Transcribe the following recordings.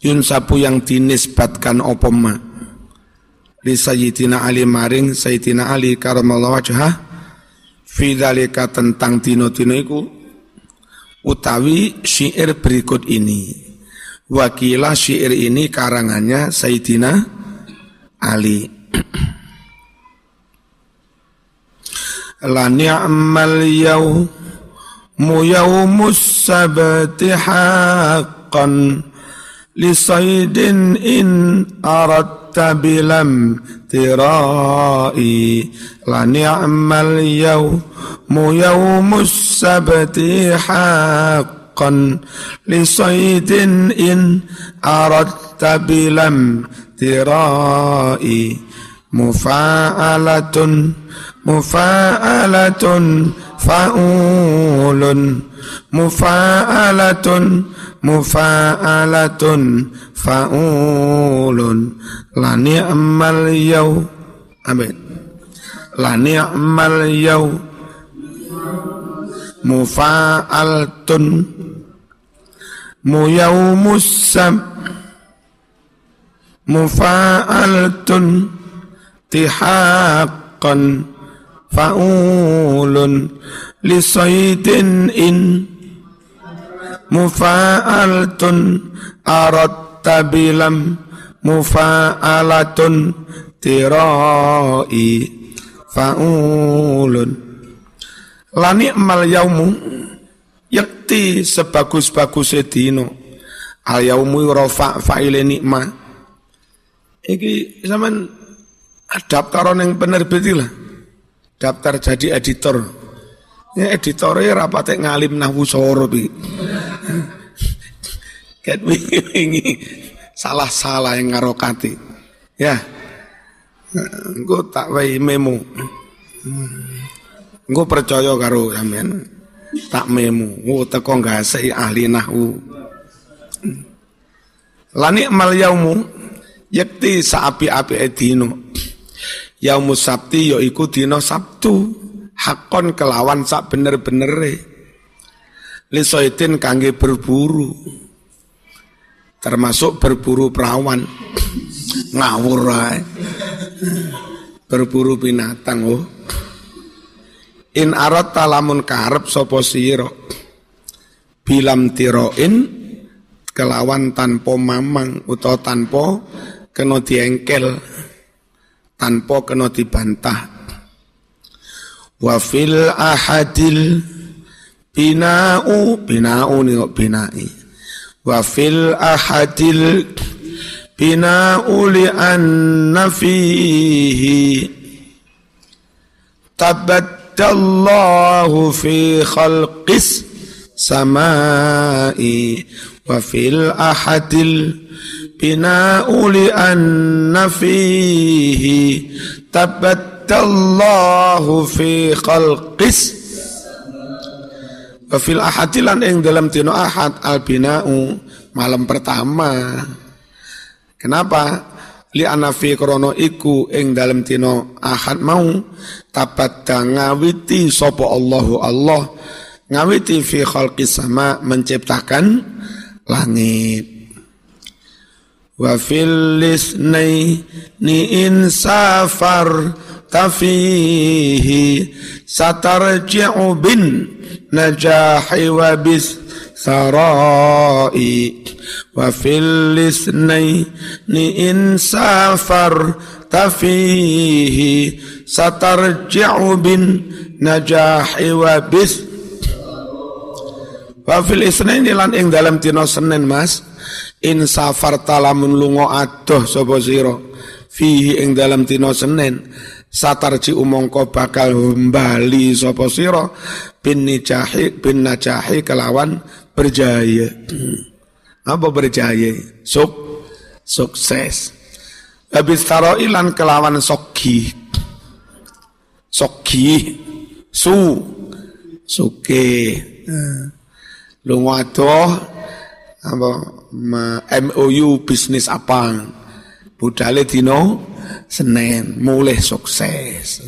yun sapu yang dinisbatkan opoma li Sayyidina Ali maring Sayyidina Ali karamallahu wajhah fi dalika tentang dino-dino iku utawi syair berikut ini. Wakilah syair ini karangannya Sayyidina Ali. La ni'mal yawmu yawmus sabti haqqan لصيد إن أردت بلم ترائي لنعم اليوم يوم السبت حقا لصيد إن أردت بلم ترائي مفاعلة مفاعلة فأول مفاعلة mufa'alatun fa'ulun. La ni'mal yaw amin. La ni'mal yaw mufa'altun. Mu yaumus sab mufa'altun. Tihaqqan. Fa'ulun. Li in mufa'altun aratta bilam mufa'alatun tirai fa'ulun. Lani mal yaumu yakti sebagus-bagus dino al yaumu rafa fa'ile nikma iki zaman daftar yang penerbit lah. Daftar jadi editor Ya editore rapate ngalim nahwu soro bi. Ket wingi salah-salah yang ngarokati. Ya. Engko tak wae memo. Engko percaya karo sampean. Tak memo. Oh teko gasek ahli nahwu. Lani mal yaumu yakti saapi-api dino. Yaumu sabti yaiku dino Sabtu hakon kelawan sak bener-benere. Lisoitin kangge berburu. Termasuk berburu perawan. Ngawur ae. Berburu binatang oh. In arat talamun karep sapa sira? Bilam tiroin kelawan tanpa mamang utawa tanpa kena diengkel tanpa kena dibantah wa fil ahadil bina'u bina'u ni bina'i wa fil ahadil bina'u li anna fihi tabaddallahu fi khalqis samai wa fil ahadil bina'u li anna fihi tabaddallahu Allahu fi khalqis. Wa fil ahadilan ing dalam dino ahad al bina'u malam pertama. Kenapa? Li anafi krono iku ing dalam dino ahad mau tabat ngawiti sapa Allahu Allah ngawiti fi khalqis sama menciptakan langit. Wa fil lisnai ni insafar fihi satarji'u bin najahi wa bis sarai wa fil lisnaini in safar tafihi satarji'u bin najahi wa bis. Wa fil isnaini lan ing dalam dina Senin Mas in safar talamun lunga adoh sapa sira? Fihi ing dalam dina Senin satarji umongko bakal bali sapa sira bin nijahi bin najahi kelawan berjaya apa berjaya suk sukses. Habis taro ilan kelawan sogi. Sogi. Su. Suke. Lunga adoh apa MOU bisnis apa budale dino Senin mulai sukses.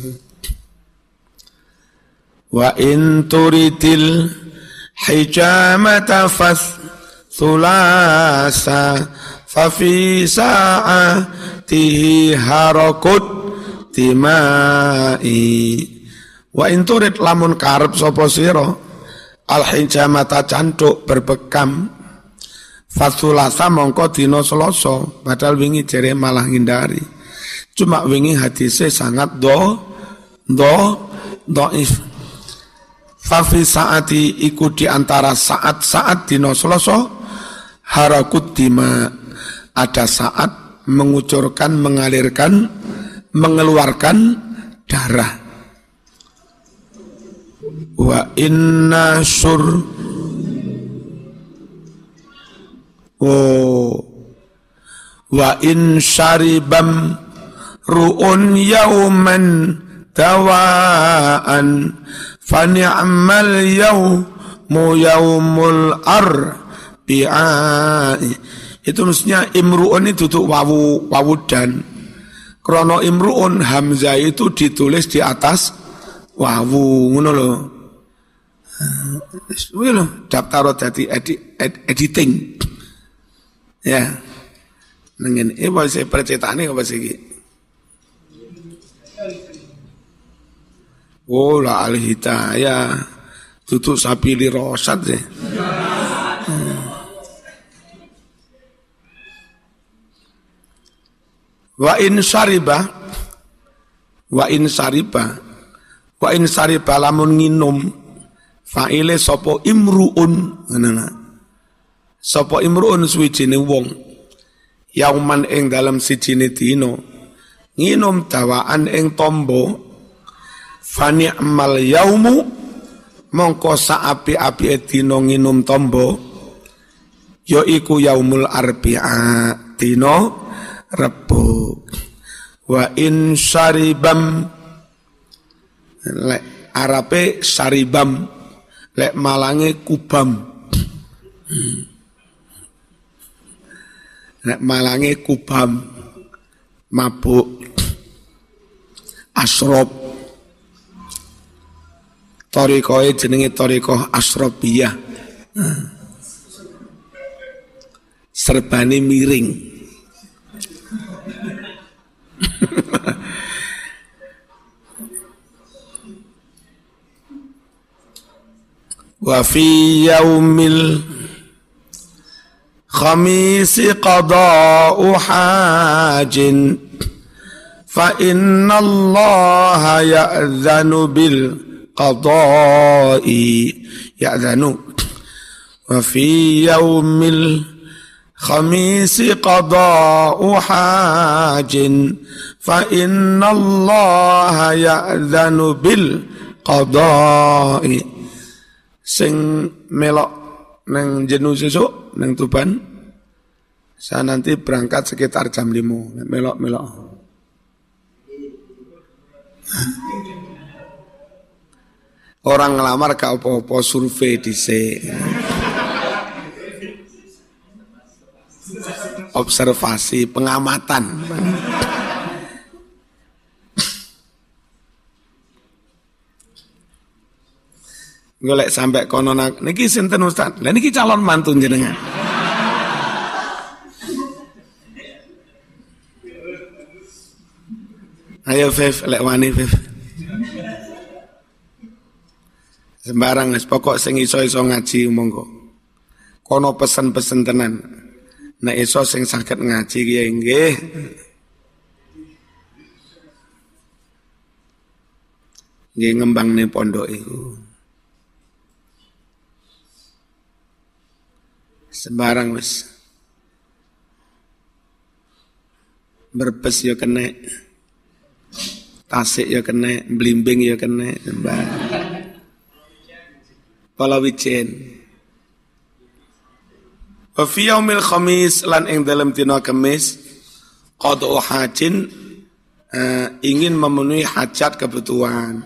Wa in turidil hijamata fas sulasa fa fi sa'atihi harakut timai. Wa in turid lamun karep sapa sira al hijamata cantuk berbekam Fasulasa mongko dino seloso padahal wingi jere malah ngindari cuma wingi hadisnya sangat do do doif. Fafi saati iku di antara saat-saat dino seloso harakut dima. Ada saat mengucurkan mengalirkan mengeluarkan darah. Wa inna sur oh. Wa in syaribam ru'un yauman dawaan fani'mal yaumu yaumul arbi'ai itu maksudnya imru'un itu tutup wawu wawu dan krono imru'un hamzah itu ditulis di atas wawu ngono lho. Wih lho daftar dadi editing. Ya. Nengen eh saya percetakan apa sih Oh la al hidayah tutup sapi li rosat. Hmm. Wa in syariba wa in syariba wa in syariba lamun nginum fa'ile sapa imruun ngono Sapa imruun suwijine wong yauman ing dalam sijine dina nginum dawaan ing tombo Fani amal yaumu mongko saapi-api dina nginum tombo ya iku yaumul arbi'a dina Rebo. Wa in syaribam lek arape syaribam lek malange kubam. Lek malange kubam mabuk asrob Torikoe jenenge torikoh asrobiyah. Serbani miring. Wa yaumil khamisi qada'u hajin fa inna Allah ya'zanu bil qada'i ya'zanu wa fi yaumil khamisi qada'u hajin fa inna Allah ya'zanu bil qada'i. Sing melok neng jenuh sesuk neng Tuban saya nanti berangkat sekitar jam lima. Melok melok Orang ngelamar gak apa-apa survei di se. Observasi, pengamatan. Golek sampai kono nak niki sinten Ustaz? Lah niki calon mantu jenengan. Ayo Fev, lek wani Fev. Sembarang pokok sing iso-iso ngaji monggo. Kono pesen-pesen tenan. Nek iso sing saged ngaji kiye nggih. Nggih ngembangne pondok iku. Sembarang wis. Berbes ya kena. Tasik ya kena, blimbing ya kena, sembarang. Palawijen. Wa fi yaumil khamis lan ing dalam dina Kamis qad'u hajin uh, ingin memenuhi hajat kebutuhan.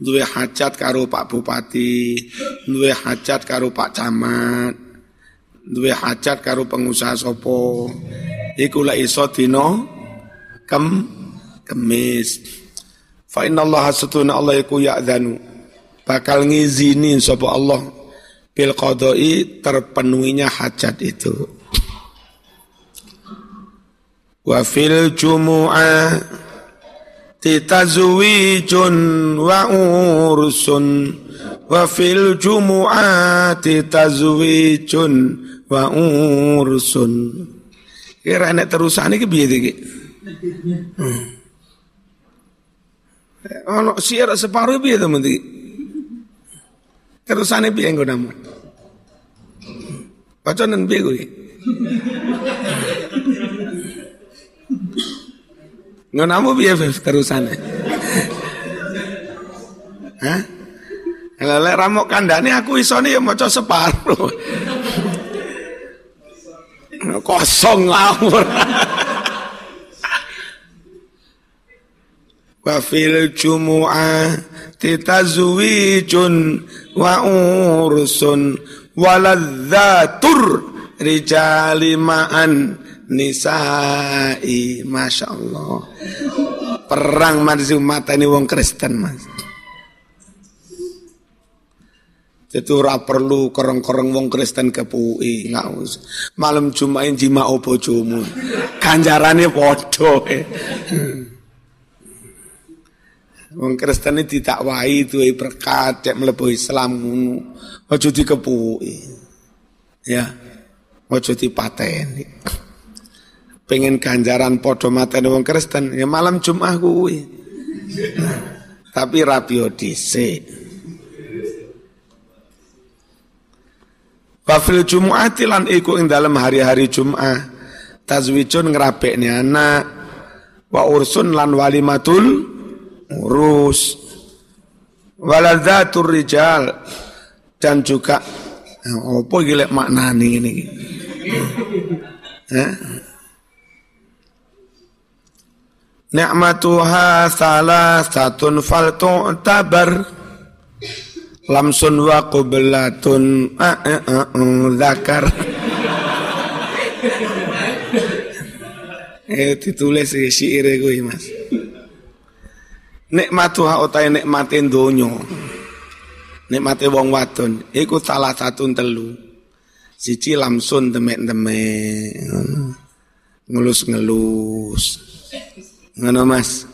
Duwe hajat karo Pak Bupati duwe hajat karo Pak Camat duwe hajat karo pengusaha sopo. Iku la iso dino kem kemis. Fa inna Allah satuna Allah iku ya'dhanu bakal ngizinin sapa Allah. Bil qadai terpenuhinya hajat itu. Wa fil jumu'ah titazwijun wa ursun. Wa fil jumu'ati tazwijun wa ursun. Kira nek terusane iki piye iki? Hmm. ono siar separuh piye mesti Terusane piye nggonamu? Paconen piye kuwi? Ngonamu piye terusane? Hah? Lelek ramok kandane aku isone ya maca separuh. Kosong ngawur. Wa fil jumu'ah titazwijun wa ursun waladzatur rijali ma'an nisa'i. Masya Allah. Perang mata ini wong Kristen mas. Itu ora perlu korong-korong wong Kristen ke PUI nggak usah. Malam Jumatin jima opo jumu kanjarane podo. eh. Wong Kristen ini ditakwai itu berkat cek mlebu Islam ngono. Aja dikepuki. Ya. Aja dipateni. Pengen ganjaran padha mateni wong Kristen ya malam Jumat kuwi. Tapi rapio dhisik. Wafil Jum'ati lan iku ing dalam hari-hari Jum'ah tazwijun ngrabekne anak wa ursun lan walimatul urus waladzatur rijal. Dan juga apa gile maknane ini eh? Ni'matuha salasatun fal tu'tabar Lamsun wa qublatun Zakar. Eh ditulis syair gue mas Nikmatuha utai nikmati donya. Nikmati wong wadon iku salah satu telu. Siji lamsun demek-demek. Ngelus-ngelus. Ngono Mas.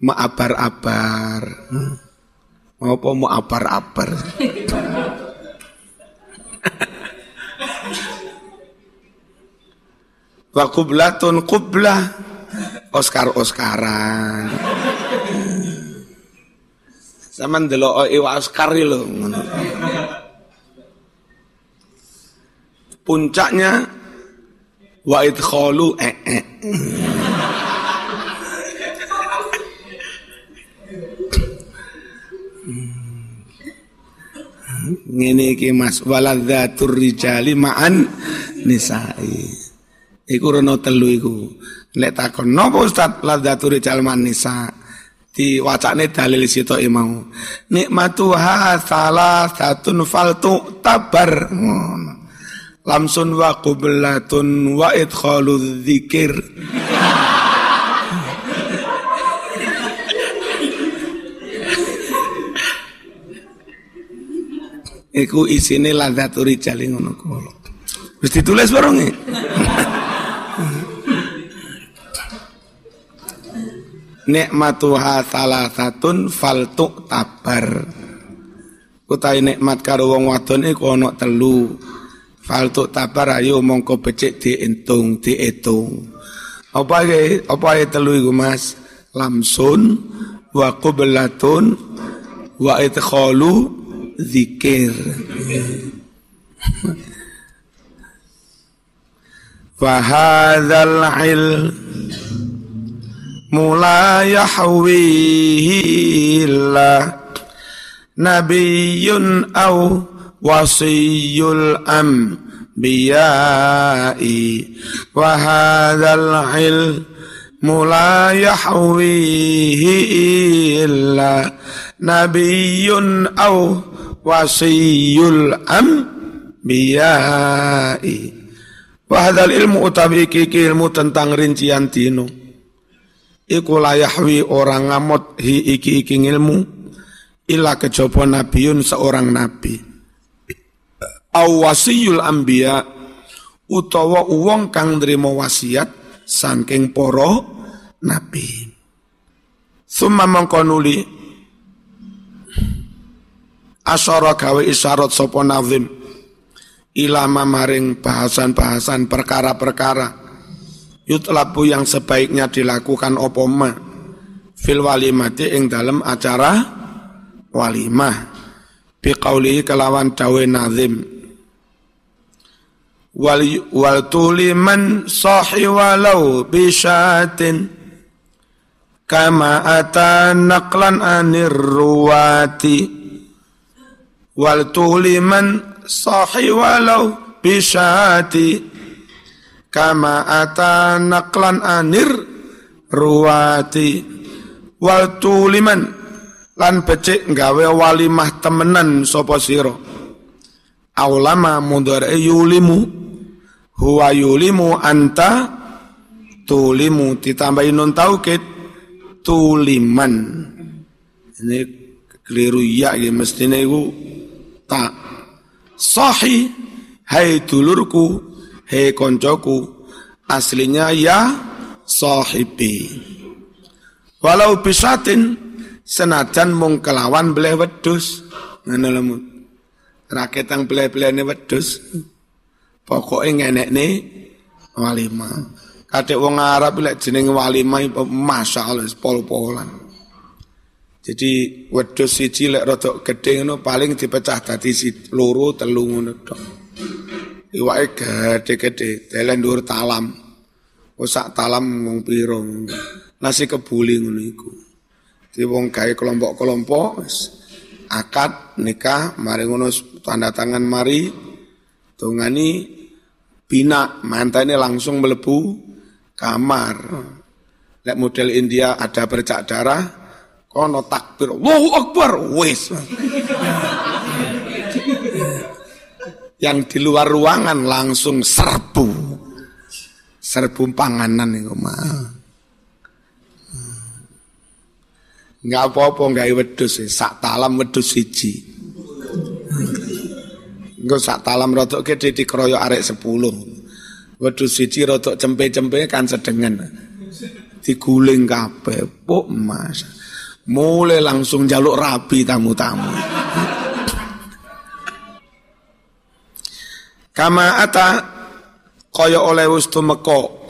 Mau abar-abar. Apa mau abar-abar. Wa kublatun kublah Oscar-Oscaran. Sama ndelok iwa Oscar lho Puncaknya wa idkhalu eh, eh. Ngene iki Mas waladzatur rijali ma'an nisa'i. Iku rono telu iku. Lek takon napa Ustaz ladzatu rijal manisa diwacane dalil sito mau. Nikmatuha salasatun faltu tabar. Lamsun wa qublatun wa idkhalu dzikir. Iku isine ladzatu rijal ngono kuwi. Wis ditulis bareng nikmatuha salasatun faltu tabar. Utai nikmat karo wong wadon iku ana telu. Faltu tabar ayo mongko becik dientung diitung. Apa ge apa ae telu iku Mas? Lamsun wa qublatun wa idkhalu zikir. Fahadzal ilm mula yahwihi illa nabiyyun aw wasiyul am biyai. Wa hadzal ilmu la yahwihi illa nabiyyun aw wasiyul biyai. Wa hadzal ilmu utawi iki ilmu tentang rincian dino iku la yahwi orang ngamot hi iki iki ilmu illa kejaba nabiun seorang nabi. Awasiyul ambia utawa wong kang nrimo wasiat saking para nabi. Summa mongko nuli asyara gawe isyarat sapa nazim. Ilama maring bahasan-bahasan perkara-perkara yutlabu yang sebaiknya dilakukan opo ma? Fil walimati ing dalam acara walimah. Biqauli kelawan dawe nazim. Wal wal tuliman sahi walau bisyatin kama ata naqlan anir ruwati. Wal tuliman sahi walau bisyati kama ata naqlan anir ruwati. Wal tuliman. Lan becik gawe walimah temenan sapa sira. Aulama mudhari yulimu. Huwa yulimu anta tulimu. Ditambahin nun taukid tuliman. Ini keliru ya ya mestinya itu tak sahih. Hai dulurku hai koncoku aslinya ya sahibi walau bisatin senajan mung kelawan beleh wedus ngono lemu raketang beleh-belehne wedus Pokoknya ngenek nih walimah. Kadek wong Arab lek jeneng walimah masya Allah pol-polan. Jadi wedhus siji lek rodok gedhe ngono paling dipecah dadi loro telu ngono. Iwake gede-gede, delen dhuwur talam. Usak talam wong pira Nasi kebuli ngono iku. Wong gawe kelompok-kelompok akad nikah mari ngono tanda tangan mari tungani bina ini langsung melebu kamar. Lek model India ada bercak darah, kono takbir, Allahu Akbar, wis. Yang di luar ruangan langsung serbu. Serbu panganan itu mah. Enggak apa-apa enggak wedus, sak talam wedus siji. Engko sak talam rotok gede dikeroyok arek sepuluh. Wedhus siji rotok cempe-cempe kan sedengan. Diguling kabeh, pok Mas. Mulai langsung jaluk rabi tamu-tamu. Kama ata kaya oleh wis meko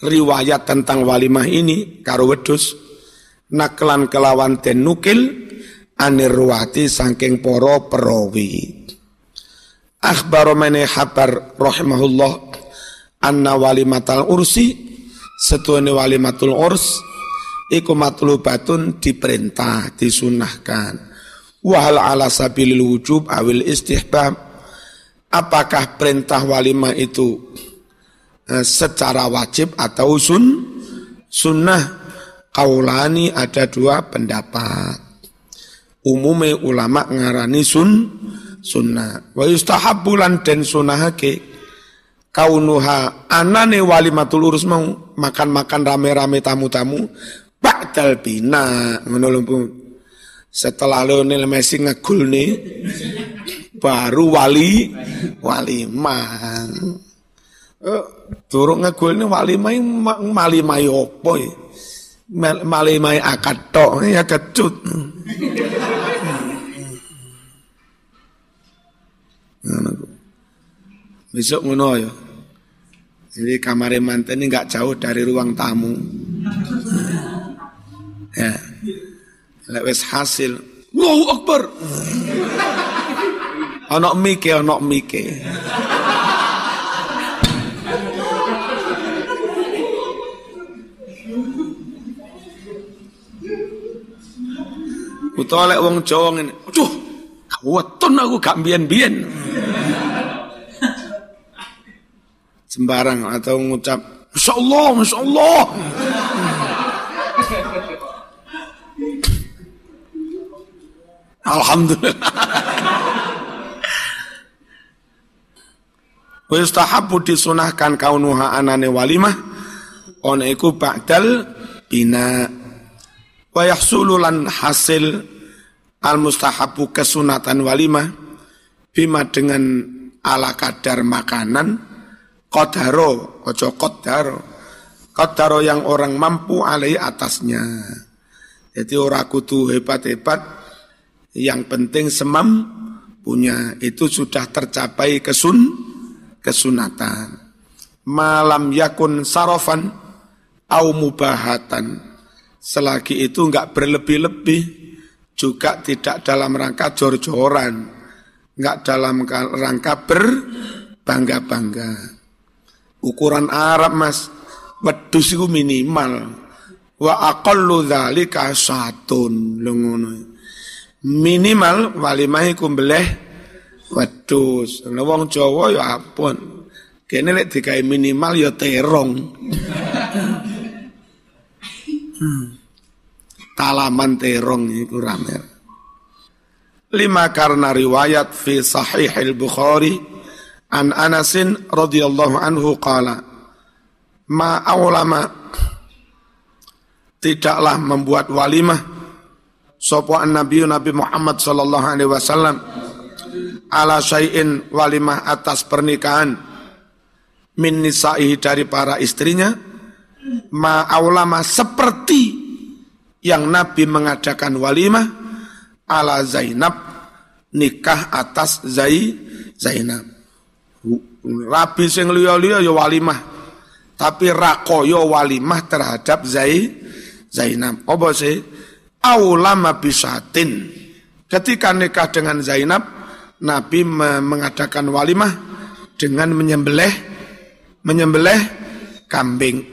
riwayat tentang walimah ini karo wedhus naklan kelawan den nukil anirwati saking para perawi. Akhbar mene habar rahimahullah anna walimatal ursi setuane walimatul urs iku matlubatun diperintah disunahkan wahal ala sabilil wujub awil istihbab apakah perintah walimah itu eh, secara wajib atau sun sunnah? Kaulani ada dua pendapat. Umumnya ulama ngarani sun sunnah. Wa yustahabbu lan den sunahake. Kaunuha anane walimatul urus mau makan-makan rame-rame tamu-tamu ba'dal bina. Lho setelah Lionel Messi ngegul nih baru wali walimah eh, turun ngegul nih walimah malimah opo ya malimah akad tok ya kecut Besok ngono ya. Jadi kamar manten ini nggak jauh dari ruang tamu. Ya. Lewes hasil. Allahu Akbar. Anak mike, anak mike. Utawa lek wong Jawa ngene. Aduh, weton aku gak biyen-biyen. sembarang atau ngucap Masya Allah. Alhamdulillah. Wa yustahabbu disunahkan kaunuha anane walimah ona iku ba'dal bina wa yahsulu lan hasil al mustahabu kesunatan walimah bima dengan ala kadar makanan Kodaro, ojo kodaro. Kodaro yang orang mampu alai atasnya. Jadi orang kutu hebat-hebat, yang penting semam punya itu sudah tercapai kesun kesunatan. Malam yakun sarofan au mubahatan. Selagi itu enggak berlebih-lebih, juga tidak dalam rangka jor-joran, enggak dalam rangka berbangga-bangga. Ukuran Arab mas, wedus itu minimal. Wa aqallu dzalika satun. Minimal walimah iku wedus. Nek wong Jawa ya apun. Kene lek digawe minimal ya terong. hmm. Talaman terong iku rame. Lima karena riwayat fi sahih al-Bukhari An Anasin radhiyallahu anhu qala Ma awlama tidaklah membuat walimah sapa Nabi Nabi Muhammad sallallahu alaihi wasallam ala syai'in walimah atas pernikahan min nisa'ihi dari para istrinya ma awlama seperti yang Nabi mengadakan walimah ala Zainab nikah atas Zai Zainab Rabi sing liya-liya ya walimah. Tapi rakoyo walimah terhadap Zai Zainab. Apa sih? Aulama bisatin. Ketika nikah dengan Zainab, Nabi mengadakan walimah dengan menyembelih menyembelih kambing.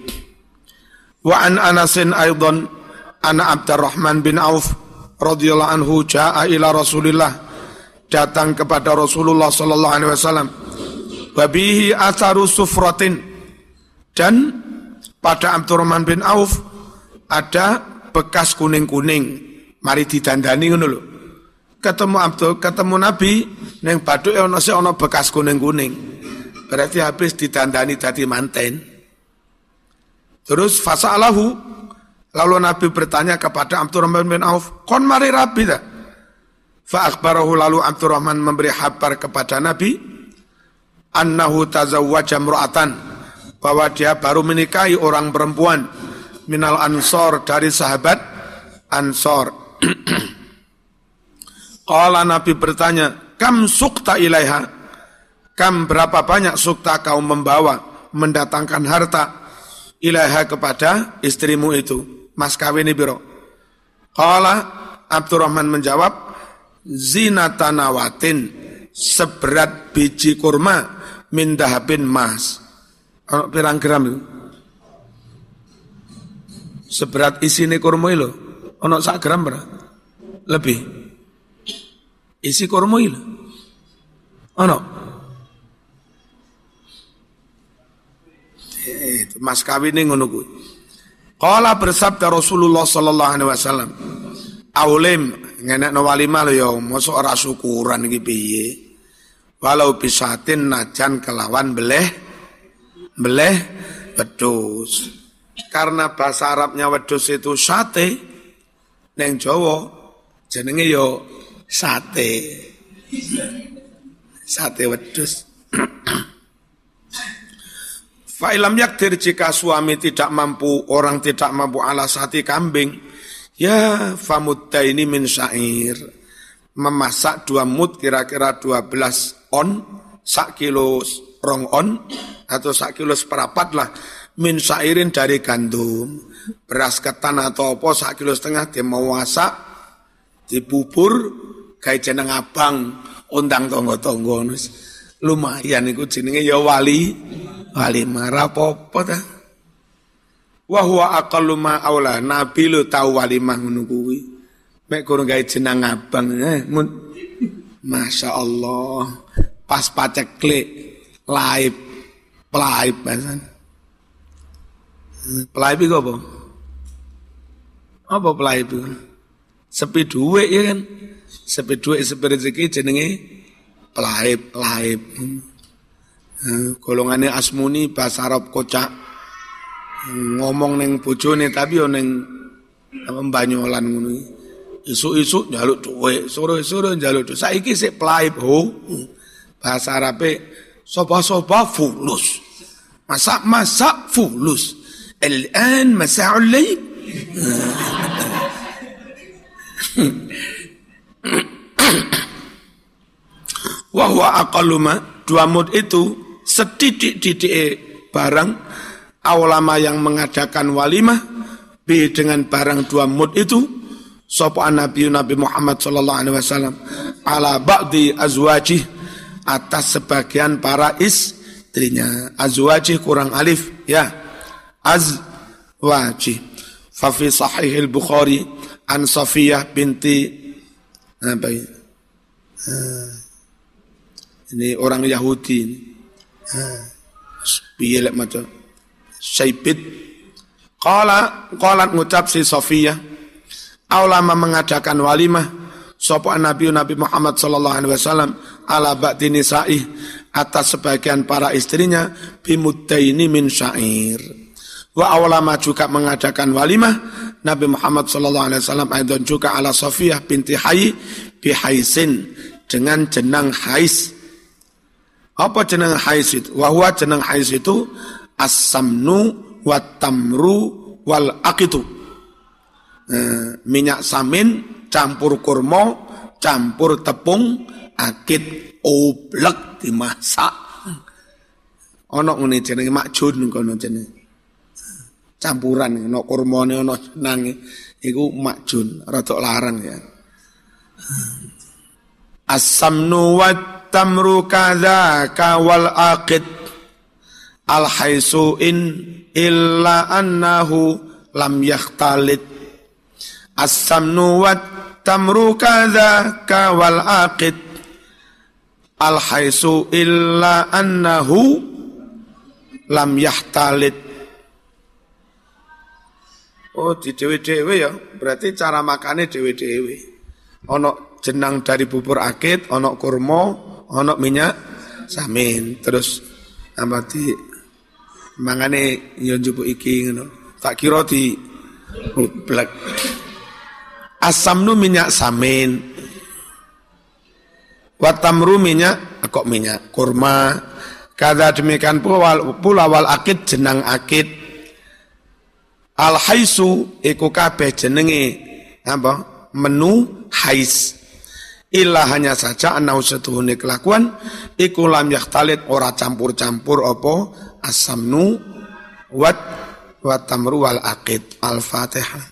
Wa an Anasin aidan ana Abdurrahman bin Auf radhiyallahu anhu jaa ila Rasulillah datang kepada Rasulullah sallallahu alaihi wasallam Wabihi atharu sufratin. Dan pada Abdurrahman bin Auf ada bekas kuning-kuning. Mari didandani ngono lho. Ketemu Abdul, ketemu Nabi neng baduk ono sih ono bekas kuning-kuning. Berarti habis ditandani tadi manten. Terus fasalahu lalu Nabi bertanya kepada Abdurrahman bin Auf, "Kon mari rabi tak?" Fa lalu Abdurrahman memberi kabar kepada Nabi, annahu tazawwaja mra'atan bahwa dia baru menikahi orang perempuan minal ansor dari sahabat ansor. Qala Nabi bertanya, kam sukta ilaiha? Kam berapa banyak sukta kau membawa, mendatangkan harta ilaiha kepada istrimu itu? Mas kawin ini biro. Qala Abdurrahman menjawab, zinatanawatin seberat biji kurma min dahabin mas. Pirang gram itu? Seberat isi kurma itu, ono sak gram berapa? Lebih. Isi itu. Ono. Eh, mas kawin ini ngono kuwi. Qala bersabda Rasulullah sallallahu alaihi wasallam. Aulim ngenekno walimah lho ya, mosok ora syukuran iki piye? walau bisatin najan kelawan beleh beleh wedus karena bahasa Arabnya wedus itu sate neng Jawa jenenge yo sate. Sate wedus Fa'ilam yakdir jika suami tidak mampu, orang tidak mampu alas hati kambing, ya famutta ini min syair. Memasak dua mut kira-kira dua belas on sak kilo rong on atau sak kilo seperapat lah min sairin dari gandum. Beras ketan atau apa sak kilo setengah masak dibubur kayak jeneng abang undang tonggo-tonggo lumayan iku jenenge ya wali wali marah apa ta wa huwa aqallu ma aula nabi lu tau wali mah ngono kuwi mek kurang gawe jeneng abang eh Masya Allah pas paceklik live Pelaib bahasa. Pelaib itu apa? Apa pelaib itu? Sepi duit ya kan? Sepi duit sepi rezeki jenenge pelaib, pelaib. Eh, golongannya asmuni bahasa Arab kocak. Ngomong neng bojone tapi yo neng banyolan ngono. Isu-isu jaluk duit, sore-sore jaluk duit. Saiki sik pelaib ho. Bahasa Arabe soba-soba fulus. Masak-masak fulus. Al-an masa'ul lail. Wahwa akaluma dua mud itu setidik-didik barang awlama yang mengadakan walimah B dengan barang dua mud itu sapa Nabi Nabi Muhammad sallallahu alaihi wasallam ala ba'di azwaji atas sebagian para istrinya. Azwaji kurang alif ya. Azwaji fa fi sahih al-Bukhari an Safiyah binti apa ini? ini orang Yahudi ini. Piye lek maca? Syaibit Qala qalat ngucap si Sofia Aulama mengadakan walimah Sopo Nabi Nabi Muhammad sallallahu alaihi wasallam ala ba'di nisa'i atas sebagian para istrinya bimuddaini min syair. Wa awlama juga mengadakan walimah Nabi Muhammad sallallahu alaihi wasallam aidan juga ala Sofiyah binti Hayy bihaisin dengan jenang Hais. Apa jenang Hais itu? Wahwa jenang Hais itu as-samnu wat tamru wal akitu. Eh, minyak samin campur kurma, campur tepung, akit oblek dimasak. Ono ngene jenenge makjun kono jenenge. Campuran ono kurmane ono jenenge iku makjun rada larang ya. As-samnu wat tamru kadzaka wal aqid al illa annahu lam yakhtalit as-samnu wat tamru kadza ka wal aqid al haisu illa annahu lam yahtalit Oh di dewe-dewe ya berarti cara makannya dewe-dewe ono jenang dari bubur akid ono kurma ono minyak samin terus amati mangane yo njupuk iki ngono. Tak kira di blek. Asamnu minyak samin. Watamru minyak kok minyak kurma. Kada demikian pula, pula wal akid jenang akid. Al haisu iku kabeh jenenge apa? Menu hais. Illa hanya saja anau setuhune kelakuan iku lam yahtalit ora campur-campur apa asamnu wat tamru wal aqid al-fatihah